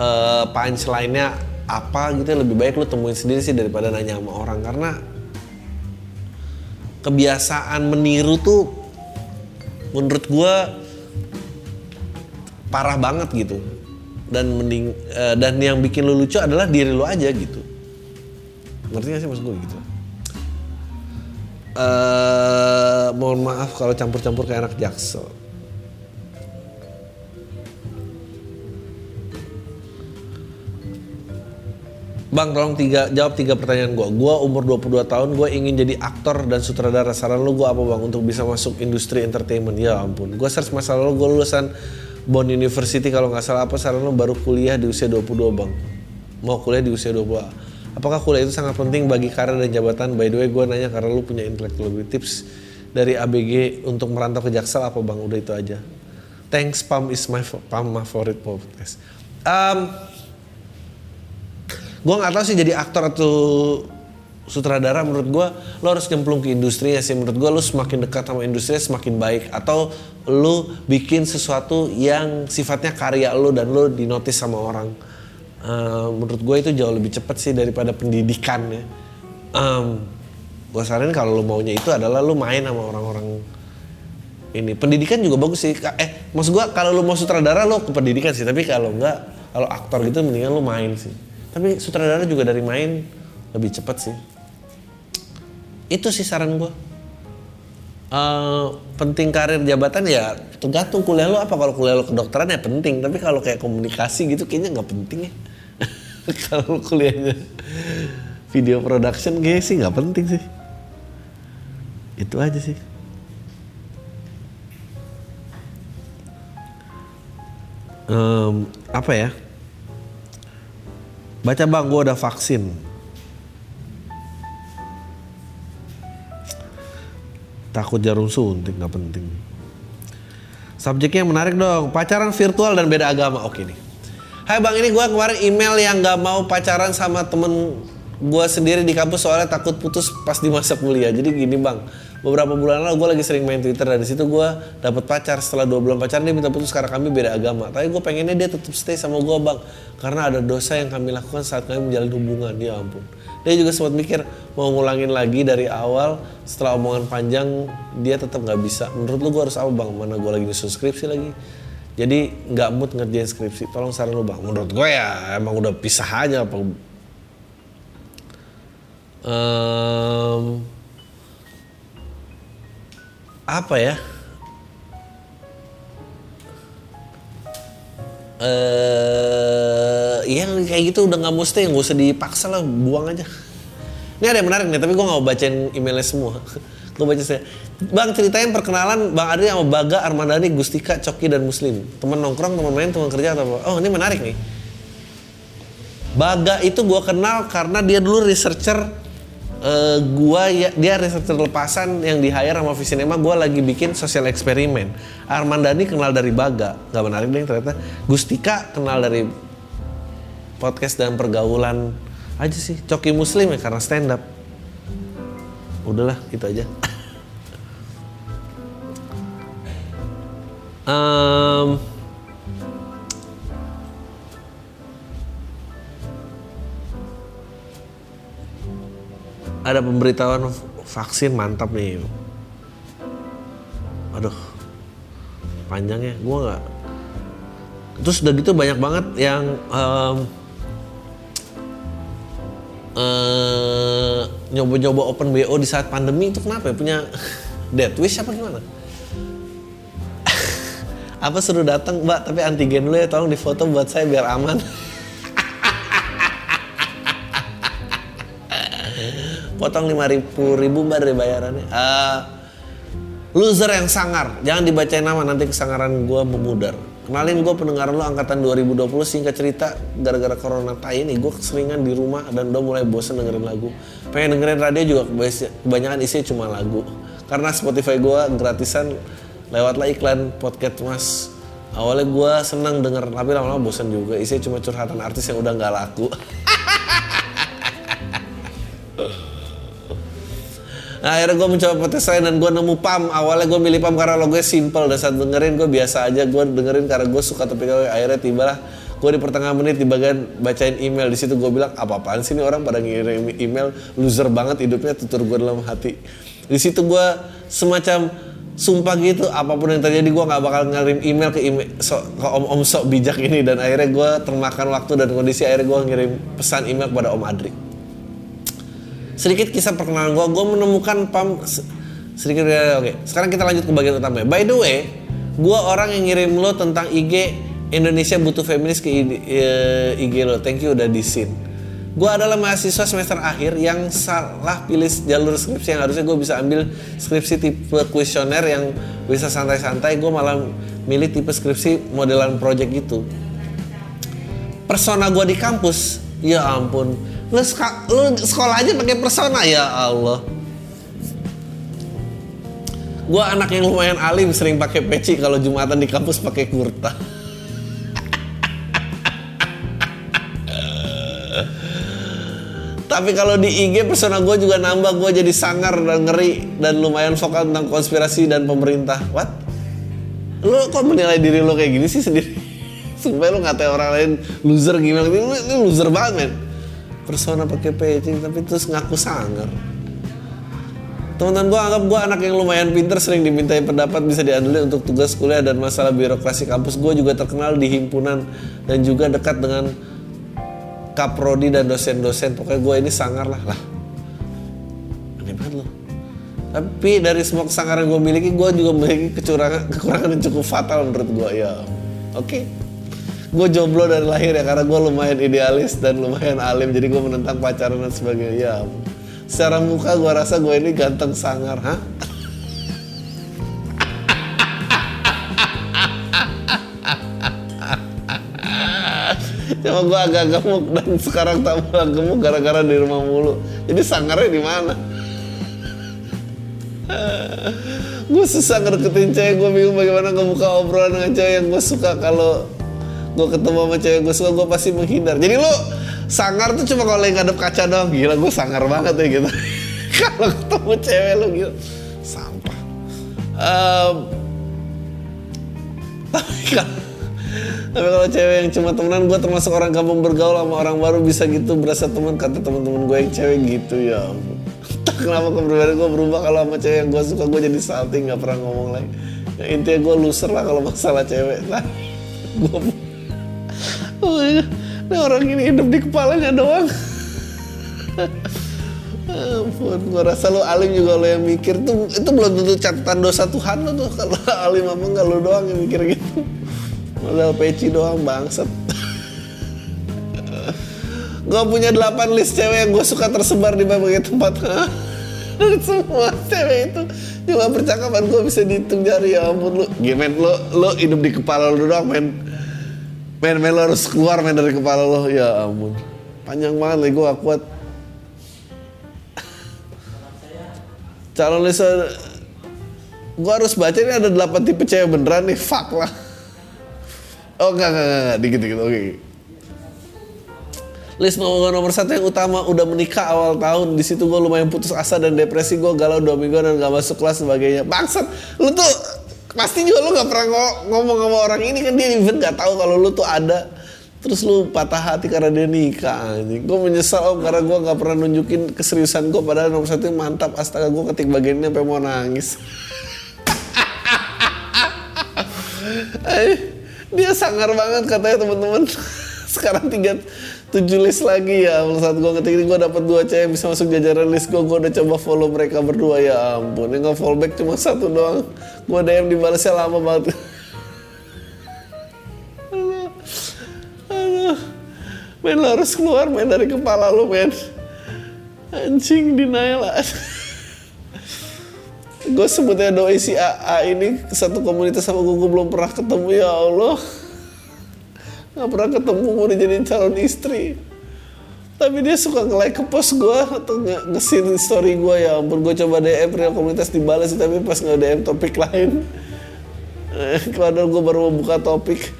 eh, punchline-nya apa gitu lebih baik lo temuin sendiri sih daripada nanya sama orang. Karena kebiasaan meniru tuh menurut gue parah banget gitu dan mending eh, dan yang bikin lu lucu adalah diri lu aja gitu ngerti gak sih mas gue gitu eh mohon maaf kalau campur-campur kayak anak jaksel Bang, tolong tiga, jawab tiga pertanyaan gue. Gue umur 22 tahun, gue ingin jadi aktor dan sutradara. Saran lu gue apa bang untuk bisa masuk industri entertainment? Ya ampun, gue search masa lalu gue lulusan Bond University kalau nggak salah apa saran lu baru kuliah di usia 22 bang. Mau kuliah di usia 20. Apakah kuliah itu sangat penting bagi karir dan jabatan? By the way, gue nanya karena lu punya intelektual lebih tips dari ABG untuk merantau ke Jaksel apa bang? Udah itu aja. Thanks, Pam is my Pam my favorite podcast. Um, gue nggak tahu sih jadi aktor atau sutradara menurut gue lo harus nyemplung ke industri ya sih. Menurut gue lo semakin dekat sama industri semakin baik. Atau lo bikin sesuatu yang sifatnya karya lo dan lo dinotis sama orang. Eh, menurut gue itu jauh lebih cepat sih daripada pendidikan ya. Em, gue saranin kalau lo maunya itu adalah lo main sama orang-orang ini. Pendidikan juga bagus sih. Eh maksud gua kalau lu mau sutradara lo ke pendidikan sih. Tapi kalau enggak kalau aktor gitu mendingan lu main sih. Tapi sutradara juga dari main lebih cepat sih itu sih saran gua. Eh, penting karir jabatan ya tergantung kuliah lo apa. Kalau kuliah lo kedokteran ya penting. Tapi kalau kayak komunikasi gitu kayaknya nggak penting ya. [LAUGHS] Kalau kuliahnya video production kayaknya sih nggak penting sih. Itu aja sih. Em, apa ya? Baca bang, gue udah vaksin. Takut jarum suntik nggak penting. Subjeknya yang menarik dong. Pacaran virtual dan beda agama. Oke nih. Hai bang, ini gue kemarin email yang nggak mau pacaran sama temen gue sendiri di kampus soalnya takut putus pas di masa kuliah. Jadi gini bang, beberapa bulan lalu gue lagi sering main Twitter dan di situ gue dapet pacar. Setelah dua bulan pacaran dia minta putus karena kami beda agama. Tapi gue pengennya dia tetap stay sama gue bang, karena ada dosa yang kami lakukan saat kami menjalin hubungan. Ya ampun. Dia juga sempat mikir mau ngulangin lagi dari awal setelah omongan panjang dia tetap nggak bisa. Menurut lu gue harus apa bang? Mana gue lagi nyusun skripsi lagi? Jadi nggak mood ngerjain skripsi. Tolong saran lu bang. Menurut gue ya emang udah pisah aja apa Em, apa ya eh yang kayak gitu. Udah nggak mesti nggak usah dipaksa lah. Buang aja. Ini ada yang menarik nih tapi gue nggak mau bacain emailnya semua. [LAUGHS] Gue baca saya bang ceritain perkenalan bang Adri sama Baga Armadani Gustika Coki dan Muslim. Teman nongkrong teman main teman kerja atau apa? Oh ini menarik nih. Baga itu gue kenal karena dia dulu researcher eh, gua ya dia researcher lepasan yang di hire sama Visinema gua lagi bikin sosial eksperimen. Armandani kenal dari Baga. Nggak menarik deh ternyata. Gustika kenal dari podcast dan pergaulan aja sih. Coki Muslim ya karena stand up udahlah itu aja. [LAUGHS] Em, ada pemberitahuan vaksin mantap nih. Aduh, panjangnya gue nggak. Terus udah gitu banyak banget yang em, eh, nyoba-nyoba open BO di saat pandemi itu kenapa ya? Punya [LAUGHS] death wish apa gimana? [LAUGHS] apa suruh datang mbak tapi antigen dulu ya tolong difoto buat saya biar aman [LAUGHS] potong lima ribu ribu mbak dari bayarannya. Eh, loser yang sangar. Jangan dibacain nama nanti kesangaran gue memudar. Kenalin gue pendengar lo angkatan 2020 singkat cerita gara-gara corona tai ini gue keseringan di rumah dan udah mulai bosen dengerin lagu. Pengen dengerin radio juga kebanyakan isinya cuma lagu. Karena Spotify gue gratisan lewatlah iklan podcast mas. Awalnya gue seneng denger tapi lama-lama bosen juga. Isinya cuma curhatan artis yang udah nggak laku [LAUGHS] Nah, akhirnya gue mencoba podcast lain dan gue nemu PAM. Awalnya gue milih PAM karena logonya simple. Dan saat dengerin gue biasa aja. Gue dengerin karena gue suka tapi akhirnya tibalah gue di pertengahan menit di bagian bacain email. Di situ gue bilang apa apaan sih ini orang pada ngirim email? Loser banget hidupnya. Tutur gue dalam hati. Di situ gue semacam sumpah gitu apa pun yang terjadi gue nggak bakal ngirim email ke email sok, ke om om sok bijak ini. Dan akhirnya gue termakan waktu dan kondisi akhirnya gue ngirim pesan email kepada om Adri sedikit kisah perkenalan gue gue menemukan pam se- sedikit ya, oke. Sekarang kita lanjut ke bagian utama by the way gue orang yang ngirim lo tentang IG Indonesia butuh feminis ke ID, eh, IG lo. Thank you udah disin gue adalah mahasiswa semester akhir yang salah pilih jalur skripsi yang harusnya gue bisa ambil skripsi tipe kuesioner yang bisa santai-santai. Gue malah milih tipe skripsi modelan project gitu. Persona gue di kampus ya ampun lu, lu sekolah aja pakai persona? Ya Allah. Gue anak yang lumayan alim sering pakai peci kalau jumatan di kampus pakai kurta. Tapi kalau di IG persona gue juga nambah. Gue jadi sangar dan ngeri dan lumayan vokal tentang konspirasi dan pemerintah. What? Lu kok menilai diri lu kayak gini sih sendiri? [LAUGHS] Supaya lu ngatain orang lain loser gimana? Lu, lu loser banget men persona pakai peci tapi terus ngaku sangar teman-teman gue anggap gue anak yang lumayan pinter sering dimintai pendapat bisa diandelin untuk tugas kuliah dan masalah birokrasi kampus. Gue juga terkenal di himpunan dan juga dekat dengan kaprodi dan dosen-dosen. Pokoknya gue ini sangar lah lah. Aneh banget loh. Tapi dari semua kesangaran gue miliki gue juga memiliki kecurangan kekurangan yang cukup fatal menurut gue ya oke gue jomblo dari lahir ya karena gue lumayan idealis dan lumayan alim jadi gue menentang pacaran dan sebagainya ya secara muka gue rasa gue ini ganteng sangar hah Cuma gue agak gemuk dan sekarang tak mulai gemuk gara-gara di rumah mulu. Jadi sangarnya di mana? gue susah ngedeketin cewek, gue bingung bagaimana ngebuka obrolan dengan cewek yang gue suka kalau gue ketemu sama cewek gue suka gue pasti menghindar. Jadi lu sangar tuh cuma kalau lagi ngadep kaca doang. Gila gue sangar banget ya gitu. [LAUGHS] kalau ketemu cewek lu gitu sampah. Em, tapi kalau Tapi kalau cewek yang cuma temenan gue termasuk orang kampung bergaul sama orang baru bisa gitu berasa teman kata teman-teman gue yang cewek gitu ya. Entah [LAUGHS] kenapa kepribadian gue berubah kalau sama cewek yang gue suka gue jadi salting nggak pernah ngomong lagi. Ya, intinya gue loser lah kalau masalah cewek. Nah, [LAUGHS] gue oh, ini orang ini hidup di kepalanya doang. Ampun, gue rasa lu alim juga lo yang mikir tuh itu belum tentu catatan dosa Tuhan lo tuh kalau alim apa enggak lu doang yang mikir gitu. Modal peci doang bangsat. gue punya 8 list cewek yang gue suka tersebar di berbagai tempat. [LAUGHS] Semua cewek itu cuma percakapan gue bisa dihitung jari ya ampun lu. Gimana lo lo hidup di kepala lu doang men. Men, men lo harus keluar men dari kepala lo. Ya ampun. Panjang banget lagi gue gak kuat. [LAUGHS] calon list gue harus baca ini ada 8 tipe cewek beneran nih. Fuck lah. Oh enggak enggak enggak dikit dikit oke. Okay. list nomor nomor satu yang utama udah menikah awal tahun. Di situ gue lumayan putus asa dan depresi. Gue galau dua minggu dan gak masuk kelas sebagainya. Bangsat lu tuh pasti juga lu gak pernah ngomong sama orang ini kan dia even gak tahu kalau lu tuh ada. Terus lu patah hati karena dia nikah anjing. Gue menyesal om karena gue nggak pernah nunjukin keseriusan gue padahal nomor satu mantap astaga gue ketik bagian ini sampai mau nangis. [LAUGHS] Dia sangar banget katanya teman-teman. [LAUGHS] Sekarang tiga tujuh list lagi ya saat gue ngetik ini gue dapat dua cewek bisa masuk jajaran list gue gue udah coba follow mereka berdua ya ampun. Yang nggak fallback cuma satu doang. Gue DM dibalasnya lama banget. Men lo harus keluar men dari kepala lo men. Anjing denial. Gue sebutnya doi si AA ini satu komunitas sama gue belum pernah ketemu ya Allah nggak pernah ketemu mau dijadiin calon istri tapi dia suka nge-like ke post gue atau nge-sin story gue ya ampun gue coba DM real komunitas dibalas tapi pas nge DM topik lain kalau gue baru mau buka topik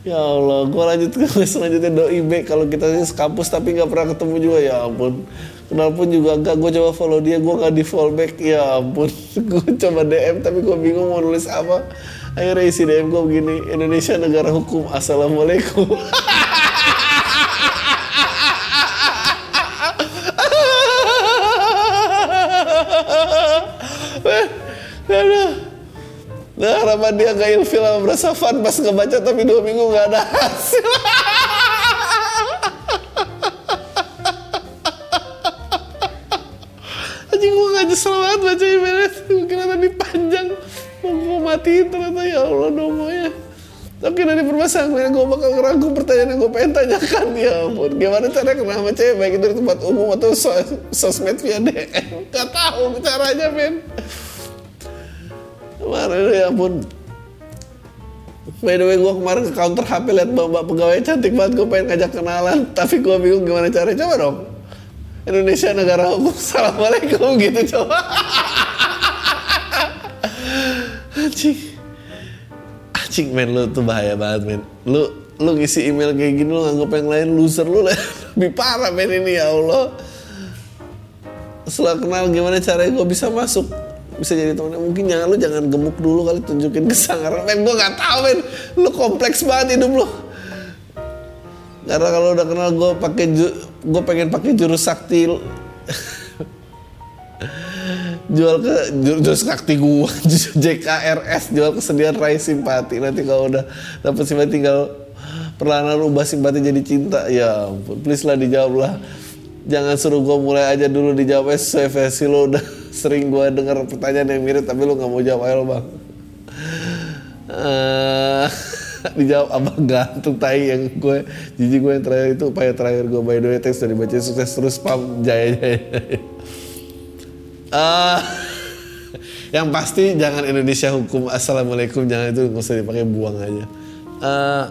Ya Allah, gue lanjut ke [LAUGHS] selanjutnya doi B kalau kita sih kampus tapi nggak pernah ketemu juga ya ampun. Kenal pun juga enggak, gue coba follow dia, gue nggak di follow back, ya ampun. [LAUGHS] gue coba DM tapi gue bingung mau nulis apa. Akhirnya isi DM gue begini, Indonesia negara hukum, Assalamualaikum. Aduh. Nah harapan dia gak ilfil sama fun pas ngebaca tapi dua minggu gak ada hasil. Anjing gue gak nyesel banget baca emailnya. Kira tadi panjang. Mau matiin ternyata ya Allah domonya. Tapi dari permasalahan gue bakal ngerangkum pertanyaan yang gue pengen tanyakan [LAUGHS] ya ampun. Gimana cara kenal sama cewek baik itu di tempat umum atau sos sosmed via DM? [LAUGHS] Gak tahu caranya men. Kemarin ya ampun. By the way gue kemarin ke counter HP liat mbak pegawai cantik banget gue pengen ngajak kenalan [LAUGHS] tapi gue bingung gimana caranya coba dong Indonesia negara hukum Assalamualaikum gitu coba anjing. Anjing men lu tuh bahaya banget men. Lu lu ngisi email kayak gini lu nganggap yang lain loser lu [LAUGHS] lebih parah men ini ya Allah. Setelah kenal gimana caranya gue bisa masuk? Bisa jadi temen mungkin jangan lu jangan gemuk dulu kali tunjukin kesangaran men gue nggak tahu men. Lu kompleks banget hidup lu. Karena kalau udah kenal gue pakai gue pengen pakai jurus sakti [LAUGHS] jual ke jurus sakti gue [LAUGHS] JKRS jual kesedihan raih simpati. Nanti kalau udah dapet simpati tinggal perlahan ubah simpati jadi cinta. Ya ampun please lah dijawab lah. Jangan suruh gue mulai aja dulu dijawabnya sesuai versi lo udah [LAUGHS] sering gue dengar pertanyaan yang mirip tapi lu nggak mau jawab. Ayo bang. Uh, [LAUGHS] dijawab abang gantung tai yang gue jijik gue yang terakhir itu upaya terakhir gue by the way teks dari baca sukses terus spam jaya jaya uh, [LAUGHS] yang pasti jangan Indonesia hukum assalamualaikum jangan itu nggak usah dipakai buang aja. Uh,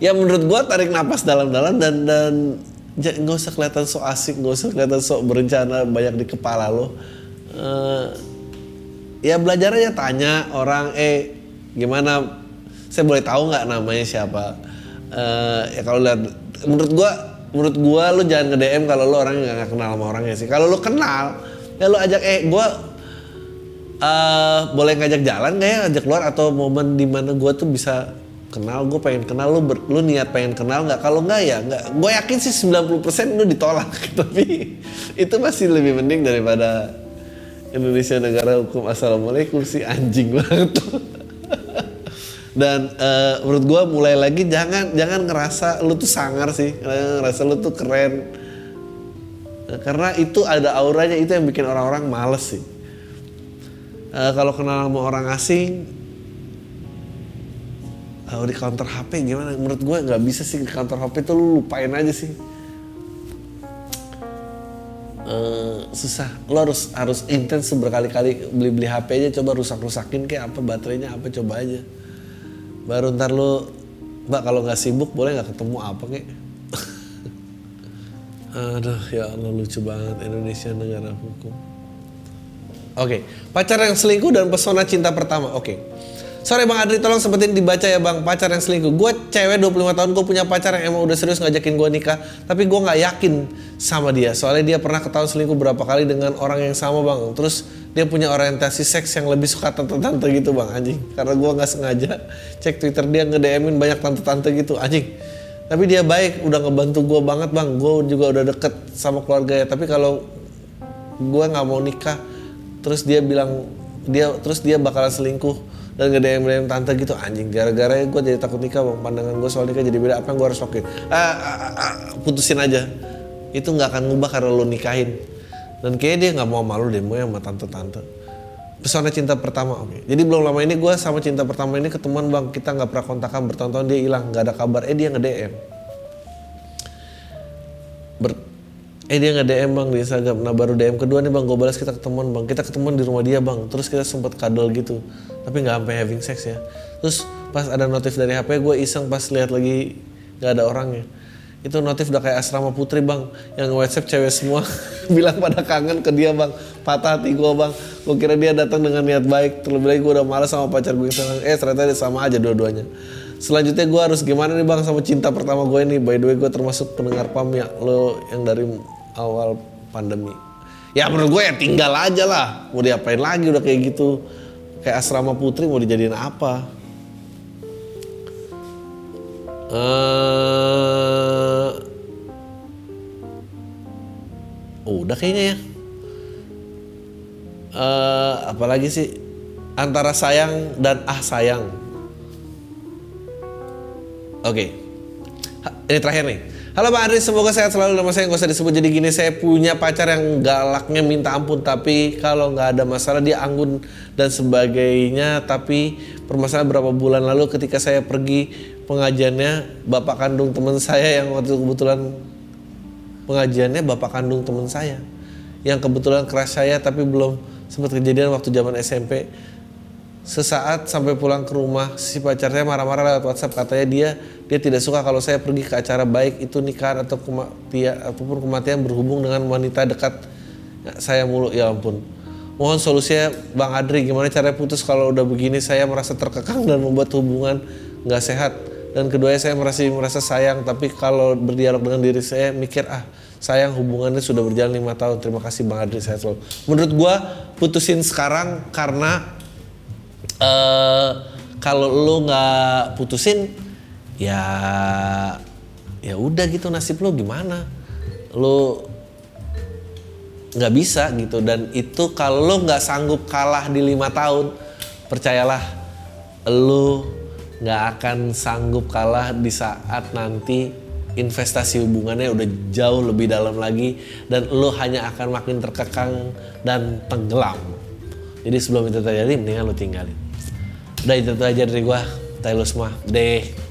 ya menurut gue tarik nafas dalam-dalam dan dan nggak usah kelihatan sok asik nggak usah kelihatan sok berencana banyak di kepala lo. Uh, ya belajar aja tanya orang eh gimana? Saya boleh tahu nggak namanya siapa? Uh, ya kalau lihat menurut gua menurut gua lu jangan nge DM kalau lu orang nggak kenal sama orangnya sih. Kalau lu kenal ya lu ajak eh gua uh, boleh ngajak jalan nggak ya? Ajak keluar atau momen di mana gua tuh bisa kenal gue pengen kenal lu ber, lu niat pengen kenal nggak? Kalau nggak ya nggak gue yakin sih 90% lu ditolak [LAUGHS] tapi itu masih lebih penting daripada Indonesia negara hukum. Assalamualaikum sih anjing banget [LAUGHS] dan uh, menurut gue mulai lagi jangan jangan ngerasa lu tuh sangar sih. Ngerasa lu tuh keren karena itu ada auranya itu yang bikin orang-orang males sih. Uh, kalau kenal sama orang asing uh, di counter HP gimana? Menurut gue nggak bisa sih di counter HP tuh lu lupain aja sih. Uh, susah. Lo harus harus intens berkali-kali beli-beli HP aja coba rusak-rusakin kayak apa baterainya apa coba aja. Baru ntar lo mbak kalau nggak sibuk boleh nggak ketemu apa kek aduh ya Allah lucu banget Indonesia negara hukum oke okay. pacar yang selingkuh dan pesona cinta pertama oke okay. Sorry Bang Adri, tolong sempetin dibaca ya Bang, pacar yang selingkuh. Gue cewek 25 tahun, gue punya pacar yang emang udah serius ngajakin gue nikah. Tapi gue gak yakin sama dia. Soalnya dia pernah ketahuan selingkuh berapa kali dengan orang yang sama Bang. Terus dia punya orientasi seks yang lebih suka tante-tante gitu Bang, anjing. Karena gue gak sengaja cek Twitter dia nge-DM-in banyak tante-tante gitu, anjing. Tapi dia baik, udah ngebantu gue banget Bang. Gue juga udah deket sama keluarganya. Tapi kalau gue gak mau nikah, terus dia bilang dia terus dia bakalan selingkuh dan ada yang DM tante gitu. Anjing gara-gara gue jadi takut nikah bang. Pandangan gue soal nikah jadi beda. Apa yang gue harus lakuin? Ah, ah, ah, ah, putusin aja. Itu nggak akan ngubah karena lo nikahin. Dan kayaknya dia nggak mau malu deh mau sama tante-tante pesona cinta pertama okay. jadi belum lama ini gue sama cinta pertama ini ketemuan bang. Kita nggak pernah kontakan bertahun-tahun dia hilang. Nggak ada kabar. Eh dia nge DM Ber eh dia nggak DM bang di Instagram. Nah baru DM kedua nih bang. Gue balas kita ketemuan bang. Kita ketemuan di rumah dia bang. Terus kita sempat kadal gitu. Tapi nggak sampai having sex ya. Terus pas ada notif dari HP gue iseng pas lihat lagi nggak ada orangnya itu notif udah kayak asrama putri bang. Yang WhatsApp cewek semua. [LAUGHS] Bilang pada kangen ke dia bang. Patah hati gue bang. Gue kira dia datang dengan niat baik. Terlebih lagi gue udah malas sama pacar gue eh ternyata dia sama aja dua-duanya. Selanjutnya gue harus gimana nih bang sama cinta pertama gue ini? By the way gue termasuk pendengar pam ya lo yang dari awal pandemi. Ya menurut gue ya tinggal aja lah. Mau diapain lagi udah kayak gitu? Kayak asrama putri mau dijadiin apa uh, udah kayaknya ya. Uh, apalagi sih? Antara sayang dan ah sayang. Oke. Okay. ini terakhir nih Halo Pak Andri, semoga sehat selalu nama saya nggak usah disebut jadi gini. Saya punya pacar yang galaknya minta ampun, tapi kalau nggak ada masalah dia anggun dan sebagainya. Tapi permasalahan berapa bulan lalu ketika saya pergi pengajiannya, bapak kandung teman saya yang waktu kebetulan pengajiannya bapak kandung teman saya, yang kebetulan keras saya tapi belum sempat kejadian waktu zaman SMP sesaat sampai pulang ke rumah si pacarnya marah-marah lewat WhatsApp. Katanya dia dia tidak suka kalau saya pergi ke acara baik itu nikahan atau kematian ataupun kematian berhubung dengan wanita dekat. Saya mulu ya ampun. Mohon solusinya Bang Adri gimana cara putus kalau udah begini? Saya merasa terkekang dan membuat hubungan nggak sehat. Dan keduanya saya merasa merasa sayang tapi kalau berdialog dengan diri saya mikir ah sayang hubungannya sudah berjalan lima tahun. Terima kasih Bang Adri saya selalu. Menurut gua putusin sekarang karena uh, kalau lu nggak putusin ya ya udah gitu nasib lu gimana? Lu nggak bisa gitu. Dan itu kalau lu nggak sanggup kalah di lima tahun percayalah lu nggak akan sanggup kalah di saat nanti investasi hubungannya udah jauh lebih dalam lagi dan lu hanya akan makin terkekang dan tenggelam. Jadi sebelum itu terjadi mendingan lu tinggalin udah itu aja dari gua. Taylor semua. Deh